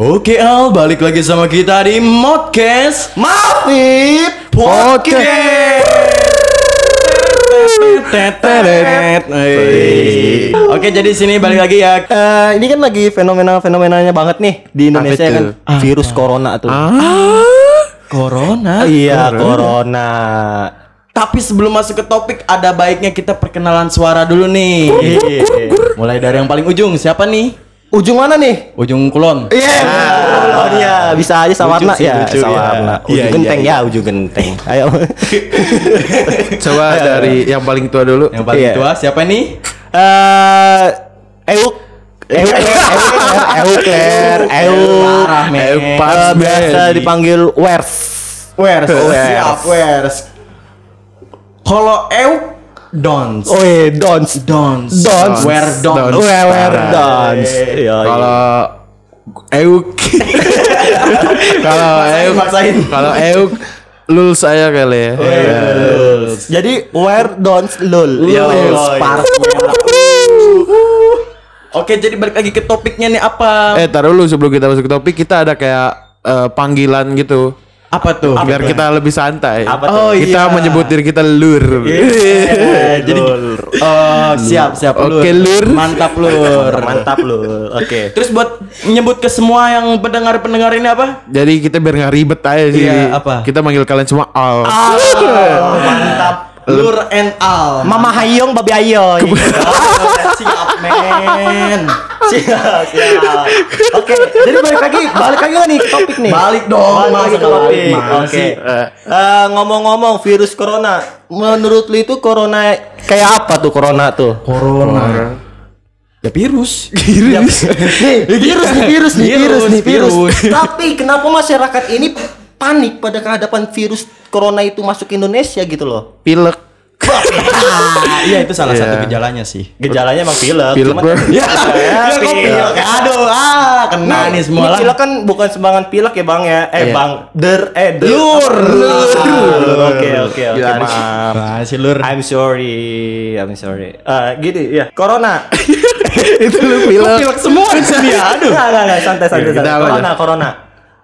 Oke Al, balik lagi sama kita di Modcast Mafib Oke, jadi sini balik lagi ya. Eh, ini kan lagi fenomena-fenomenanya banget nih di Indonesia Apa kan itu? virus corona tuh. Corona. Iya, corona. Tapi sebelum masuk ke topik, ada baiknya kita perkenalan suara dulu nih. Mulai dari yang paling ujung, siapa nih? Ujung mana nih? Ujung kulon. Iya. Oh, iya, bisa aja sawarna Lucu sih, ya, lucu, sawarna. iya. Ujung Iya, genteng iya, ya, ujung genteng. Ayo. Coba dari yang paling tua dulu. Yang paling Iya. tua siapa nih? Eh, Euk Euk Euk Euk Euk. Eh, Eh, biasa dipanggil Wers. Wers. Wers. Siap, Wers. Kalau Euk Dons. Oh iya, Dons. Dons. Dons. Where Dons. Where Parah. Dons. Iya, iya. Kalau Euk Kalau Euk maksain. Kalau Euk Lul saya kali ya. Iya. Jadi where Dons lul. Iya, Lul. Lul. Parah. Oke, jadi balik lagi ke topiknya nih apa? Eh, taruh dulu sebelum kita masuk ke topik, kita ada kayak eh, panggilan gitu. Apa tuh? Biar kita lebih santai. Apa tuh? Oh, kita iya. menyebut diri kita lur. Eh, jadi oh, siap siap Oke, Lur. Mantap lur. Mantap lul. Oke. Terus buat menyebut ke semua yang pendengar-pendengar ini apa? Jadi kita biar nggak ribet aja sih. Iya, apa? Kita manggil kalian semua Al. mantap. Lur and Al. Mama Hayong babi ayo. siap men. siap, siap. Oke, jadi balik lagi, balik lagi nih ke topik nih. Balik dong, Balik lagi ke topik. Oke. masih. Eh, ngomong-ngomong virus corona, menurut lu itu corona kayak apa tuh corona tuh? Corona. Ya virus. Virus. nih, virus nih, virus nih, virus Virus, nih, virus. virus. Tapi kenapa masyarakat ini panik pada kehadapan virus corona itu masuk ke Indonesia gitu loh? Pilek. Iya itu salah Iya. satu gejalanya sih. Gejalanya emang pilek. Pilek, bro. Ya, ya kok pilek? Aduh, ah, kena nih semua Ini lah. pilek kan bukan sembarangan pilek ya bang ya Eh Iya. bang Der Eh der Lur. Oke oke oke maaf Nah, si lur. I'm sorry I'm sorry Eh gini ya Corona Itu lu pilek. pilek semua di sini ya. Aduh. Nggak nggak santai santai Ya, santai Corona? Corona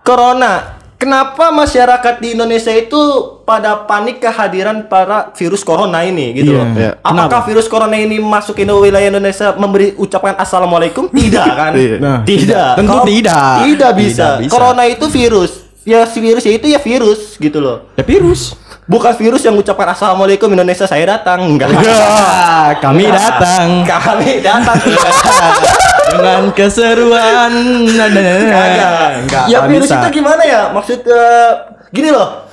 Corona Kenapa masyarakat di Indonesia itu pada panik kehadiran para virus corona ini gitu Iya. loh? Iya. Apakah virus corona ini masuk ke wilayah Indonesia memberi ucapan assalamualaikum? Tidak kan? Iya. Nah, tidak. tentu Kalau- tidak. Tidak bisa. Tidak bisa. Corona itu virus. Ya si virus ya itu ya virus gitu loh. Ya virus. Bukan virus yang ucapkan assalamualaikum Indonesia saya datang. Enggak. Ya, kami datang Kami datang. dengan keseruan. Nah, nah, nah, nah. Enggak, Ya virus bisa. itu gimana ya? Maksud eh, gini loh.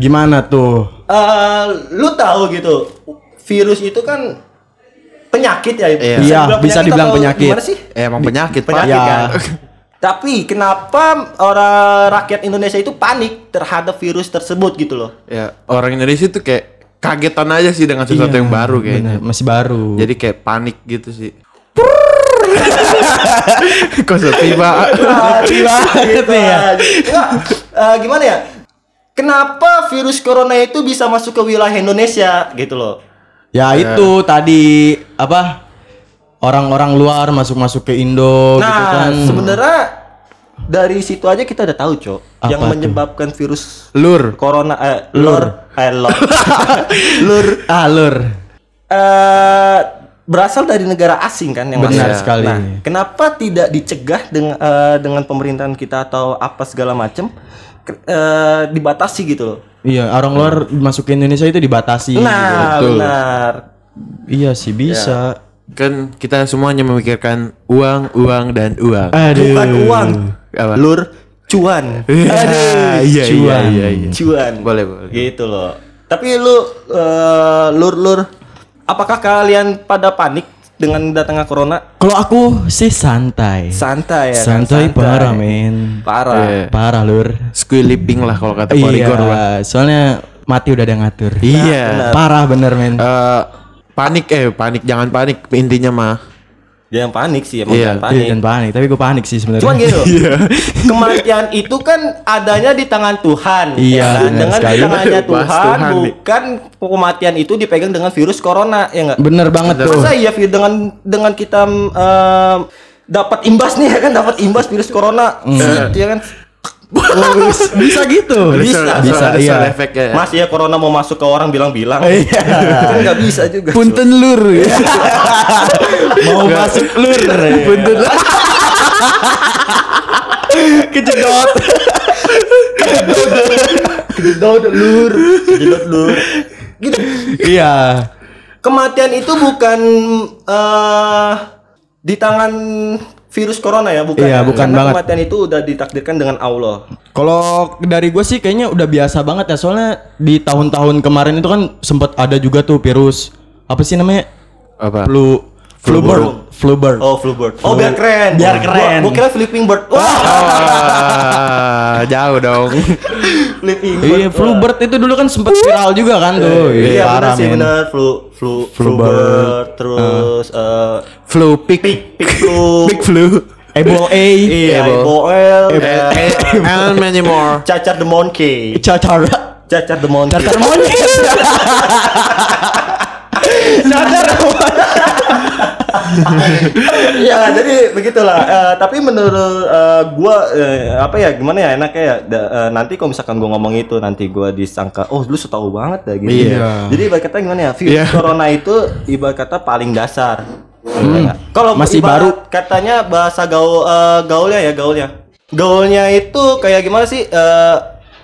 Gimana tuh? Eh, lu tahu gitu. Virus itu kan penyakit ya. Iya. Iya, bisa dibilang atau penyakit. Gimana sih? Eh, emang penyakit, Pak. Penyakit Ya. kan. Tapi kenapa orang rakyat Indonesia itu panik terhadap virus tersebut gitu loh? Ya, orang Indonesia tuh kayak kagetan aja sih dengan sesuatu Iya, yang baru kayaknya. bener, masih baru. Jadi kayak panik gitu sih. Kok sepi, banget nih ya. Enggak, eh, gimana ya? Kenapa virus corona itu bisa masuk ke wilayah Indonesia gitu loh? Ya itu tadi apa? Orang-orang luar masuk-masuk ke Indo gitu Nah, kan. sebenarnya dari situ aja kita udah tahu, Cok. Yang tuh? menyebabkan virus Lur. corona eh lur eh lur. lur Ah, lur. eh berasal dari negara asing kan yang Benar masuk. sekali. Nah, kenapa tidak dicegah dengan eh, dengan pemerintahan kita atau apa segala macam ke- eh, dibatasi gitu loh? Iya, orang luar masuk ke Indonesia itu dibatasi. Nah, betul. benar. Iya sih bisa. Kan kita semuanya memikirkan uang, uang, dan uang. Aduh. Bukan uang, Apa? lur cuan. Aduh, iya, cuan. iya, iya, iya. Cuan. Boleh, boleh. Gitu loh. Tapi lu eh, lur lur apakah kalian pada panik dengan datangnya corona? Kalau aku sih santai. Santai ya. kan? santai, parah, men. Parah. Iya. Parah, lur. Squiliping lah kalau kata Iya, soalnya mati udah ada yang ngatur. Iya. Parah bener, men. Eh, panik eh panik jangan panik intinya mah. Jangan panik sih, emang Iya, jangan panik. Iya, jangan panik, tapi gue panik sih sebenarnya. Cuman gini loh, kematian itu kan adanya di tangan Tuhan. Iya, ya kan? Dengan di sekali. tangannya Bahas Tuhan, Tuhan bukan kematian itu dipegang dengan virus corona, ya enggak? Bener banget tuh. Masa iya dengan dengan kita em, dapat imbas nih ya kan dapat imbas virus corona Set, ya kan bisa gitu. Bisa, Bisa, bisa, ada iya. efeknya ya. Mas ya corona mau masuk ke orang bilang-bilang Iya. kan nggak bisa juga Punten lur. Mau masuk lur. Punten. Kejedot. jedot lur jedot lur gitu Iya. kematian itu bukan eh di tangan virus corona ya bukan Iya, ya? bukan Karena banget. kematian itu udah ditakdirkan dengan Allah. Kalau dari gue sih kayaknya udah biasa banget ya soalnya di tahun-tahun kemarin itu kan sempat ada juga tuh virus apa sih namanya? Apa? flu flu bird flu bird. Oh flu bird. Oh biar keren. Biar keren. gua, kira flipping bird. Wah. Ah, jauh dong. flipping bird. Iya, flu bird itu dulu kan sempat viral juga kan tuh. iya benar parah, sih benar. Flu flu flu bird. terus eh Flu pick. pig flu Big flu. Ebola A, iya Ebo. Eboel Eh, And many more. cacar the monkey cacar, cacar the monkey cacar monyet. cacar ya jadi begitulah Eh, tapi menurut eh, gua eh, apa ya gimana ya enaknya ya Da- eh, nanti kalau misalkan gua ngomong itu nanti gua disangka oh lu setahu banget dah gitu Iya. jadi ibarat kata gimana ya virus Iya. corona itu ibarat kata paling dasar Ya. kalau Masih ibarat katanya bahasa gaul eh, gaulnya ya gaulnya gaulnya itu kayak gimana sih Eh,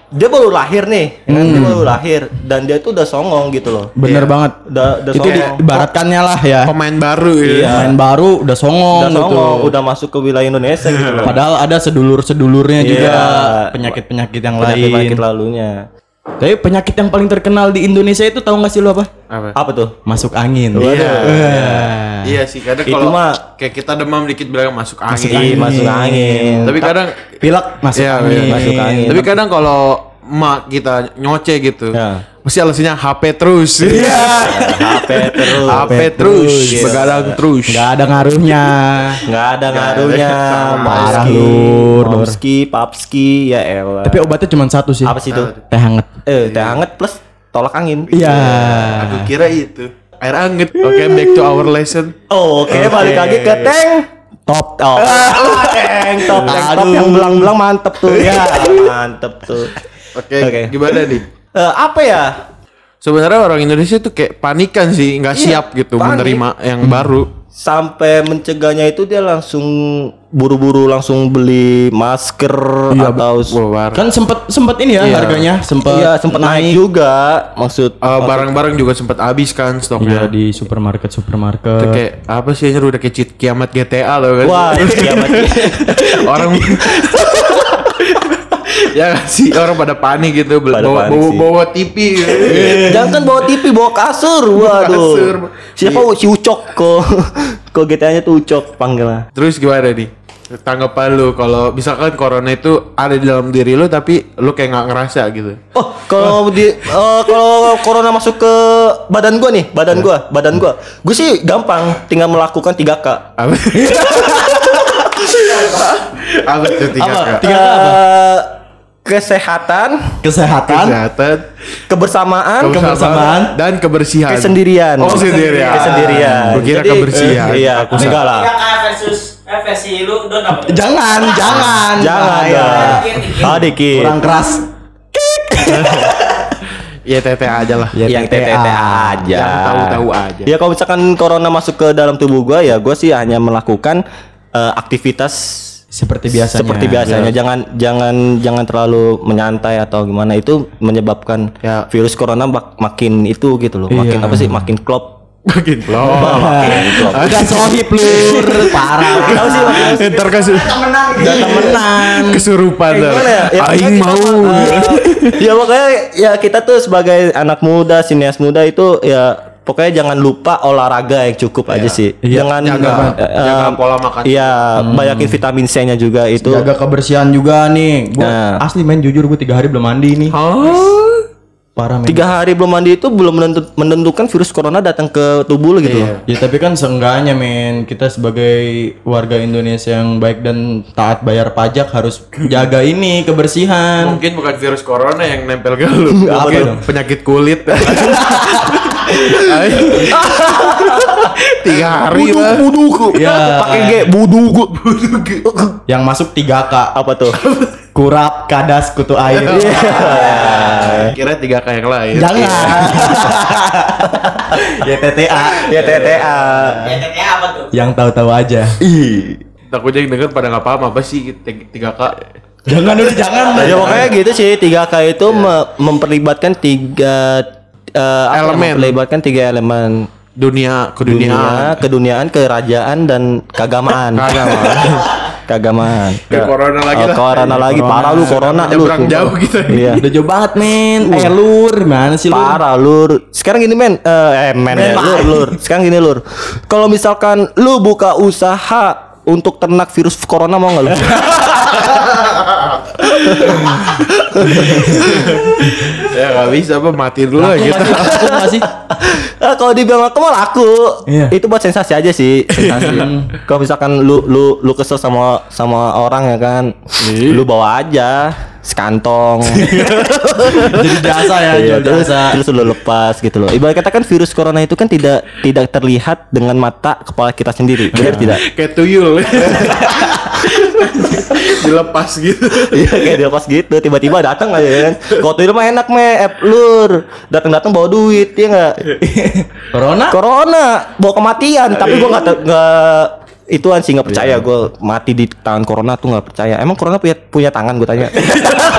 dia baru lahir nih ya kan? dia baru lahir dan dia tuh udah songong gitu loh Bener banget. udah udah Itu songong diibaratkannya lah ya. Pemain baru Iya. ya. Main baru udah songong, udah gitu. songong udah masuk ke wilayah Indonesia gitu loh Padahal ada sedulur-sedulurnya juga Iya. penyakit-penyakit yang penyakit lain. penyakit lalunya Tapi penyakit yang paling terkenal di Indonesia itu tahu nggak sih lu apa? Apa? apa tuh Masuk angin. Iya. Wah. Iya sih kadang kalau mah- kayak kita demam dikit bilang masuk angin. Masuk Iya, angin. masuk angin Tapi kadang Pilek masuk Iya, angin. iya. Masuk angin. Tapi kadang kalau mak kita nyoce gitu, Ya. mesti alasannya HP terus. Iya. HP terus HP terus, Iya. begadang terus. Nggak ada ngaruhnya. nggak ada ngaruhnya Parah, Lur. Momski, Papski ya elah Tapi obatnya cuma satu sih. apa sih itu Teh hangat. eh teh hangat plus tolak angin Iya. Aku kira itu air anget. Oke, back to our lesson. oh, oke balik lagi ke tank Top. Oh, tank top, tank top yang belang-belang mantep tuh ya, mantep tuh. Oke, Oke. gimana nih? Eh, apa ya? Sebenarnya orang Indonesia tuh kayak panikan sih, nggak Iya, siap gitu panik. menerima yang baru. Sampai mencegahnya itu dia langsung buru-buru langsung beli masker atau Wah, parah. Kan sempet sempet ini ya Iya. harganya sempet Iya sempat naik juga maksud Eh, barang-barang juga sempat habis kan Iya stoknya. di supermarket Itu supermarket. kayak apa sih anjir udah kayak cheat kiamat GTA loh kan. Wah, kiamat. orang ya sih orang pada panik gitu Pada bawa, panik bawa, sih. bawa TV Jangan kan bawa TV, bawa kasur. Waduh. Kasur. Siapa si Ucok kok? Kok GTA-nya tuh Ucok panggilnya. terus gimana nih tanggapan lu kalau misalkan corona itu ada di dalam diri lu tapi lu kayak nggak ngerasa gitu Oh, kalau di eh, kalau corona masuk ke badan gua nih, badan gua, badan gua. Gue sih gampang, tinggal melakukan 3K. apa apa tuh tiga Apa? Kak? Tiga K apa? Eh, kesehatan, Kesehatan. kesehatan kebersamaan, kebersamaan, dan kebersihan kesendirian. oh sendirian Kesendirian. Gua kira Jadi, kebersihan eh, iya, aku enggak lah. Tiga K versus eh, versi lu don apa? Jangan, jangan. Jangan dong. Ah, dikit. Kurang keras. ya tete aja lah Ya, yang TTA. Aja. Yang tahu-tahu aja. Ya kalau misalkan corona masuk ke dalam tubuh gua ya gua sih hanya melakukan eh, aktivitas Seperti biasanya. seperti biasanya. Jangan jangan jangan terlalu menyantai atau gimana itu menyebabkan Ya. virus corona mak- makin itu gitu loh. Makin Iya. apa sih? Makin klop. makin loh Udah sohib lur, parah. Tahu sih makin ntar kasih Udah temenan. kesurupan dah. gimana ya? Ya, aing kita mau ya pokoknya ya kita tuh sebagai anak muda, sinias muda itu ya pokoknya jangan lupa olahraga yang cukup aja sih. Iya, Jangan jaga, eh, jaga eh, pola makan. Iya, banyakin vitamin C-nya juga itu. Jaga kebersihan juga nih. Gua Nah. asli main jujur gue tiga hari belum mandi nih. Parah men. Tiga hari belum mandi itu belum menentu- menentukan virus corona datang ke tubuh lo gitu loh. Ya tapi kan seenggaknya men kita sebagai warga Indonesia yang baik dan taat bayar pajak harus jaga ini kebersihan. mungkin bukan virus corona yang nempel ke lu Apa dong? penyakit kulit Tiga hari lah. Buduku. Ya. Pakai G, buduku. Yang masuk 3K. Apa tuh? Kurap, kadas, kutu air. Kira tiga kayak yang lain. Jangan. YTTA. Ya TTA. YTT apa tuh? Yang tahu-tahu aja. Ih. Takutnya yang denger pada nggak paham apa sih tiga tiga k. Jangan udah jangan. Ya pokoknya gitu sih 3K itu me- memperlibatkan tiga eh, apa ya, Elemen. memperlibatkan tiga elemen Dunia dunia, keduniaan. keduniaan, kerajaan dan keagamaan. Keagamaan. keagamaan. Kayak corona lagi Oh, lah. corona lagi Corona. parah lu corona lu. Sumpah. jauh gitu. Iya. Udah jauh banget men. Eh lur, mana sih lu? Parah lur. Sekarang gini men, eh eh, men, ya, lur, lur. Sekarang gini lur. Kalau misalkan lu buka usaha untuk ternak virus corona mau nggak lu? Ya nggak bisa apa mati dulu lah gitu. Aku masih. Ah, kalau dibilang aku mah laku. Iya. Itu buat sensasi aja sih. Sensasi. kalau misalkan lu lu lu kesel sama sama orang ya kan, lu bawa aja sekantong. Jadi jasa ya, Iya, terus, jasa. terus lu lepas gitu loh. Ibarat katakan virus corona itu kan tidak tidak terlihat dengan mata kepala kita sendiri. Benar tidak? Kayak tuyul. Dilepas gitu. Iya kayak dilepas gitu tiba-tiba datang aja kan. Kalau tuh mah enak me, eh, lur. Datang-datang bawa duit ya enggak? Corona? Corona bawa kematian, tapi gua nggak te- nggak ituan sih nggak percaya gua mati di tangan corona tuh nggak percaya. Emang corona punya punya tangan gue tanya.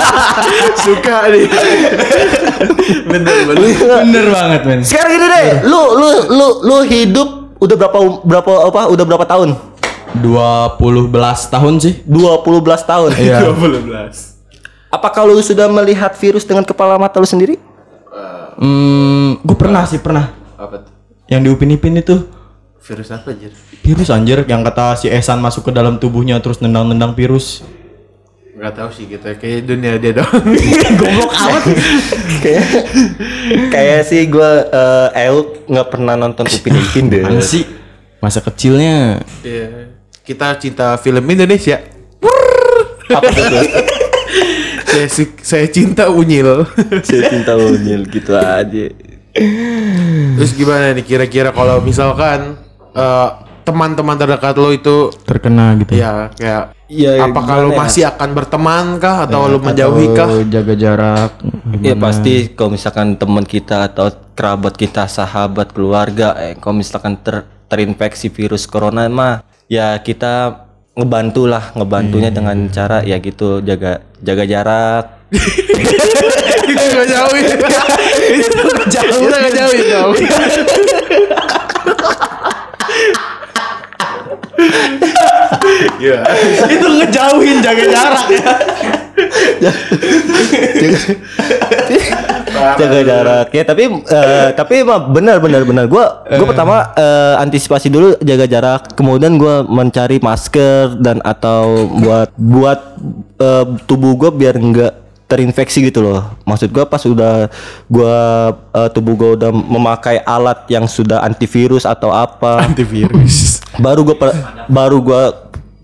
Suka nih. bener bener. Bener banget men. Sekarang gini deh, lu lu lu lu hidup udah berapa berapa apa udah berapa tahun? 20 belas tahun sih. 20 belas tahun. Iya. 12. Apakah lu sudah melihat virus dengan kepala mata lu sendiri? Hmm, gue pernah sih pernah. Apa tuh? Yang di Upin Ipin itu Virus apa anjir? virus anjir yang kata si Esan masuk ke dalam tubuhnya terus nendang-nendang virus. Gak tahu sih gitu. Kayak dunia dia doang. Goblok amat. kayak kayak sih gua eh Euk nggak pernah nonton Upin Ipin deh. Apaan sih? Masa kecilnya Iya. Kita cinta film Indonesia. Apa itu? saya, saya cinta unyil. Saya cinta unyil gitu aja. Terus gimana nih kira-kira kalau misalkan eh, teman-teman terdekat lo itu terkena gitu. ya kayak Ya, apakah lo gimana ya? masih akan berteman kah atau lo menjauhi kah? Jaga jarak. Ya pasti kalau misalkan teman kita atau kerabat kita, sahabat, keluarga, eh kalau misalkan ter- terinfeksi virus corona mah ya kita ngebantu lah, ngebantunya dengan cara ya gitu jaga jaga jarak. Itu gak jauh. Itu gak jauh. Itu gak jauh ya. Itu ngejauhin jaga jarak ya. jaga jarak ya tapi eh, tapi emang benar benar benar gua gua pertama eh, antisipasi dulu jaga jarak kemudian gua mencari masker dan atau buat buat eh, tubuh gua biar enggak terinfeksi gitu loh maksud gua pas udah gua eh, tubuh gua udah memakai alat yang sudah antivirus atau apa Antivirus. baru gua per- baru gua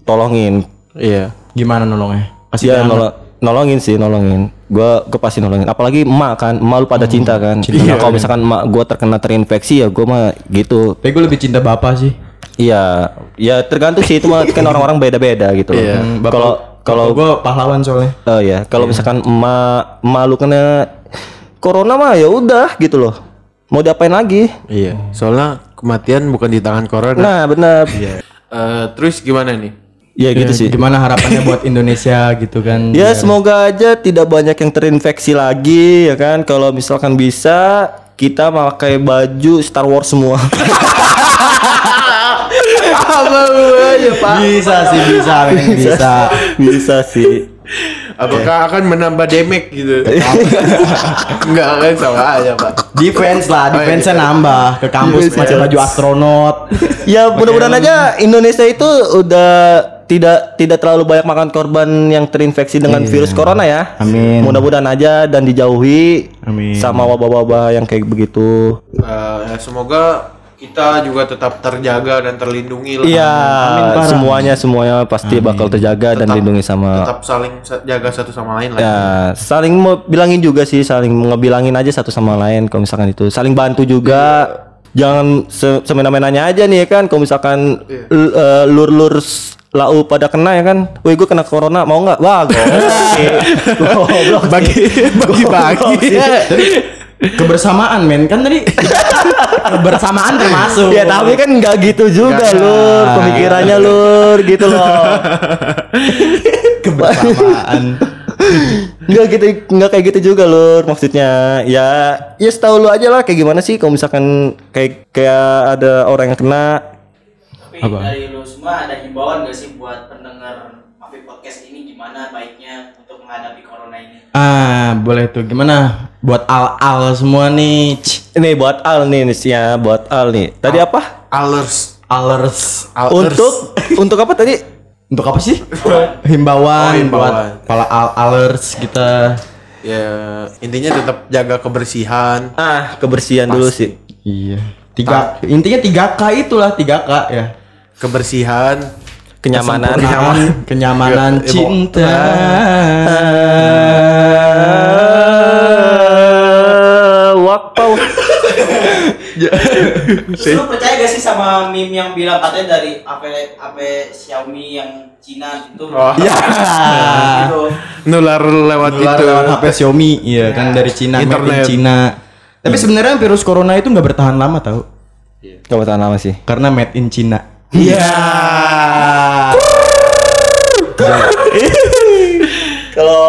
tolongin Iya. Gimana nolongnya? Kasih Iya tangan. nolong, nolongin sih nolongin. Gua gue pasti nolongin. Apalagi emak kan, emak lu pada cinta kan. Nah, kalau misalkan emak gua terkena terinfeksi ya gua mah gitu. Tapi gue lebih cinta bapak sih. Iya, ya tergantung sih itu mah kan orang-orang beda-beda gitu loh. Iya. Hmm, Kalau kalau gue pahlawan soalnya. oh ya, kalau misalkan emak emak lu kena corona mah ya udah gitu loh. Mau diapain lagi? Iya. Soalnya kematian bukan di tangan corona. Nah, benar. Eh, terus gimana nih? Ya gitu Ya, sih. Gimana harapannya buat Indonesia gitu kan? Ya Biar- semoga aja tidak banyak yang terinfeksi lagi ya kan. Kalau misalkan bisa kita pakai baju Star Wars semua. Apa aja pak? Bisa sih bisa, men. bisa. bisa sih. Apakah akan menambah damage gitu? Enggak kan sama aja pak. Defense lah, defense-nya nambah ke kampus pakai baju astronot. Ya mudah-mudahan aja Indonesia itu udah tidak tidak terlalu banyak makan korban yang terinfeksi dengan virus corona ya. Amin. Mudah-mudahan aja dan dijauhi Amin. sama wabah-wabah yang kayak begitu. Eh, ya semoga kita juga tetap terjaga dan terlindungi lah. Iya, semuanya semuanya pasti bakal terjaga dan Tetap- dilindungi sama Tetap saling sa- jaga satu sama lain lah. Ya, saling mau bilangin juga sih, saling ngebilangin aja satu sama lain kalau misalkan itu. Saling bantu juga. jangan se semena-menanya aja nih ya kan kalau misalkan l- eh, lur-lur lau pada kena ya kan? Wih gue kena corona mau nggak? Wah goblok bagi bagi bagi. Kebersamaan men. Kan tadi kebersamaan termasuk. ya tapi kan nggak gitu juga lur. Pemikirannya lur gitu loh. Kebersamaan. nggak gitu nggak kayak gitu juga lur maksudnya. Ya ya setahu lu aja lah kayak gimana sih? Kalau misalkan kayak kayak ada orang yang kena Tapi dari lu semua ada himbauan gak sih buat pendengar Mafi Podcast ini gimana baiknya untuk menghadapi corona ini? Ah, boleh tuh gimana buat al-al semua nih. Ini buat Al nih nih ya buat Al nih tadi apa alers Alers. alers untuk untuk apa tadi Untuk apa sih? Himbauan, Oh, himbauan. buat para al alers kita. ya intinya tetap jaga kebersihan ah kebersihan dulu sih Iya. Tiga intinya tiga K itulah tiga K ya. Kebersihan kenyamanan kenyamanan Ya, emo- cinta. Wakpau Terus lu percaya gak sih sama meme yang bilang katanya dari AP AP Xiaomi yang Cina itu? Oh. Ya. Gitu. nular lewat Keluar itu lewat HP Xiaomi, iya kan dari Cina, made in Internet. Cina. Tapi sebenarnya virus corona itu nggak bertahan lama tau? Gak bertahan lama sih Karena made in Cina. Iya. Kalau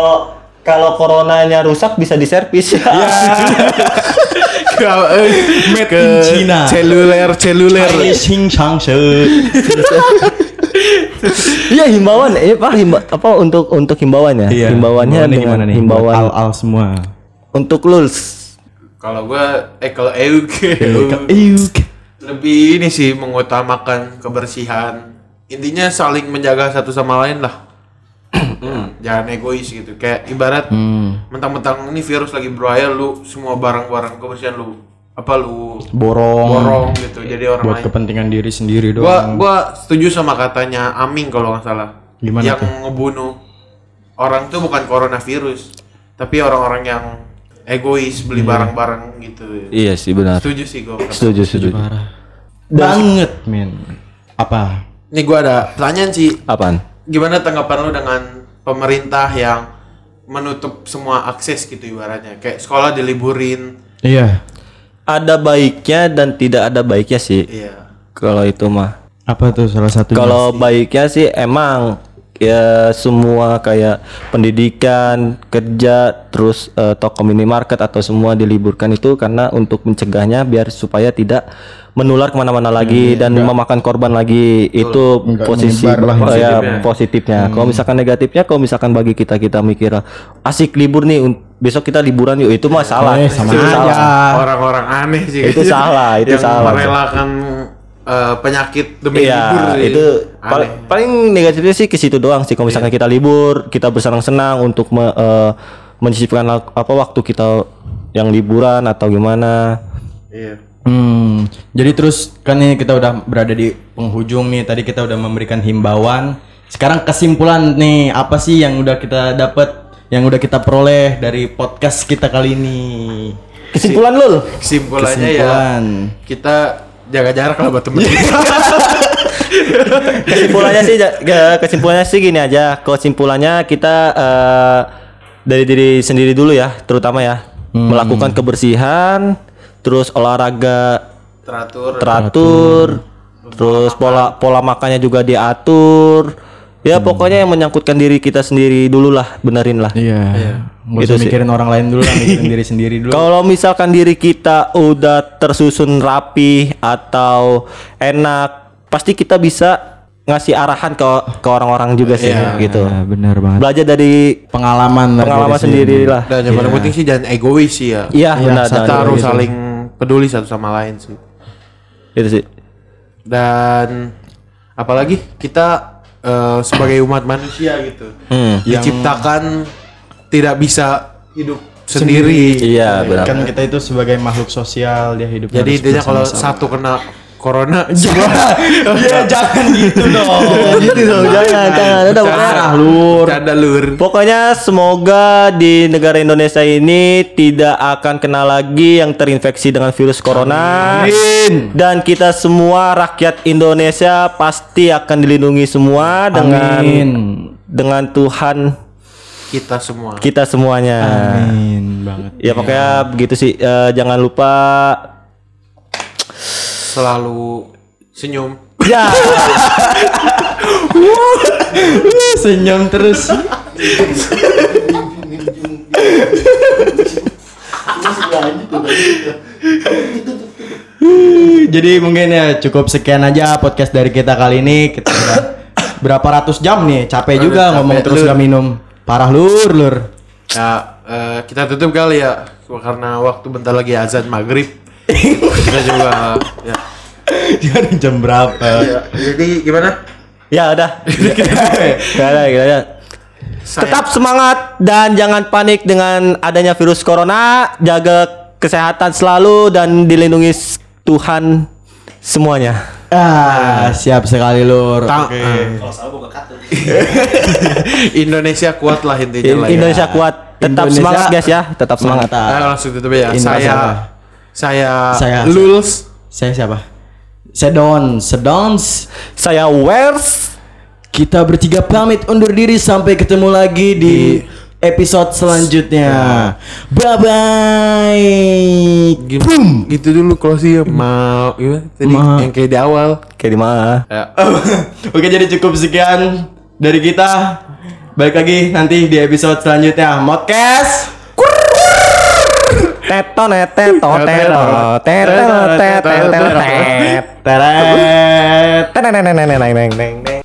kalau coronanya rusak bisa diservis ya. ke, eh, Made ke in China. seluler seluler Xing Chang She. Iya himbauan eh apa himba, apa untuk untuk himbauannya? himbauannya dengan gimana nih? himbauan Al al semua. untuk luls. kalau gua eh kalau Euk Iuk. Lebih ini sih mengutamakan kebersihan. Intinya saling menjaga satu sama lain lah. Jangan egois gitu. Kayak ibarat mentang-mentang ini virus lagi berbahaya lu semua barang-barang kebersihan lu apa lu Borong. borong gitu. Jadi orang Buat lain. kepentingan diri sendiri gua doang. gua setuju sama katanya Aming kalau nggak salah. Gimana yang tuh? ngebunuh orang tuh bukan coronavirus tapi orang-orang yang egois beli barang-barang gitu Iya sih benar. setuju sih gua Setuju setuju. Parah. Banget, men. Apa? Ini gua ada pertanyaan sih. Apaan? Gimana tanggapan lu dengan pemerintah yang menutup semua akses gitu ibaratnya? Kayak sekolah diliburin. Iya. Ada baiknya dan tidak ada baiknya sih. Iya. Kalau itu mah. Apa tuh salah satu? Kalau baiknya sih emang ya semua kayak pendidikan, kerja, terus eh, toko minimarket atau semua diliburkan itu karena untuk mencegahnya biar supaya tidak menular ke mana-mana lagi dan memakan korban lagi itu Nggak posisi lah eh, ya, positifnya. positifnya. Kalau misalkan negatifnya, kalau misalkan bagi kita kita mikir asik libur nih besok kita liburan yuk itu mah salah. Eh, sama Itu aja. salah. Orang-orang aneh sih. Itu salah, itu yang salah. merelakan eh, penyakit demi libur Iya, sih. itu aneh. pal- paling negatifnya sih ke situ doang sih. Kalau misalkan kita libur, kita bersenang-senang untuk me, eh, menyisipkan apa waktu kita yang liburan atau gimana. Iya. Hmm, jadi terus kan ini kita udah berada di penghujung nih. Tadi kita udah memberikan himbauan. Sekarang kesimpulan nih, apa sih yang udah kita dapat, yang udah kita peroleh dari podcast kita kali ini? Kesimpulan lul. Kesimpulannya Kesimpulan. ya kita jaga jarak lah buat temen. Kesimpulannya sih ke- kesimpulannya sih gini aja. Kesimpulannya kita eh, dari diri sendiri dulu ya, terutama ya. Melakukan kebersihan, terus olahraga Teratur. teratur, terus pola pola makannya juga diatur. Ya pokoknya yang menyangkutkan diri kita sendiri dulu lah, benerin lah. Iya. Nggak Itu usah sih. mikirin orang lain dulu lah, mikirin diri sendiri dulu. Kalau misalkan diri kita udah tersusun rapi atau enak, pasti kita bisa ngasih arahan ke ke orang-orang juga sih gitu. Iya, benar banget. Belajar dari Pengalaman lah pengalaman sendiri lah. Dan yang paling penting sih jangan egois sih ya. Iya, benar Kita harus gitu. saling peduli satu sama lain sih. Itu sih. dan apalagi kita eh, sebagai umat manusia gitu Hmm. diciptakan tidak bisa hidup sendiri, Iya, benar. Kan kita itu sebagai makhluk sosial dia hidup jadi intinya kalau satu kena corona ya jangan gitu dong. gitu dong, jangan, jangan. Udah, pokoknya- lur. Canda lur Pokoknya semoga di negara Indonesia ini tidak akan kena lagi yang terinfeksi dengan virus corona. Amin. Dan kita semua rakyat Indonesia pasti akan dilindungi semua dengan Amin. dengan Tuhan kita semua kita semuanya. Amin banget. Ya pokoknya begitu sih. Eh, jangan lupa selalu senyum ya Senyum terus. Jadi mungkin ya cukup sekian aja podcast dari kita kali ini. Kita berapa ratus jam nih, capek juga capek, ngomong terus Lur. gak minum. Parah lur lur. ya eh, kita tutup kali ya karena waktu bentar lagi azan maghrib kita juga ya Jadi jam berapa? Ya, jadi gimana ya udah. Ya udah, ya udah. Tetap semangat dan jangan panik dengan adanya virus corona. Jaga kesehatan selalu dan dilindungi Tuhan semuanya. Ah, siap sekali lur. Ta- Oke. ah. Kalau salah gue. Indonesia kuat lah intinya lah ya. Indonesia kuat. Tetap Indonesia semangat guys ya. Tetap semangat. Ayo langsung tutup ya. Indra saya? Saya Saya- Luls. Saya siapa? Sedon, Sedons. Saya Wers. Kita bertiga pamit undur diri sampai ketemu lagi di episode selanjutnya. Bye bye. Boom. Gitu dulu closing mau gimana tadi Ma- yang kayak di awal. Kayak di mana? Ya. Oke jadi cukup sekian dari kita. Balik lagi nanti di episode selanjutnya. Modcast. Teto net teto teto teto. teto. Teto Teret. teto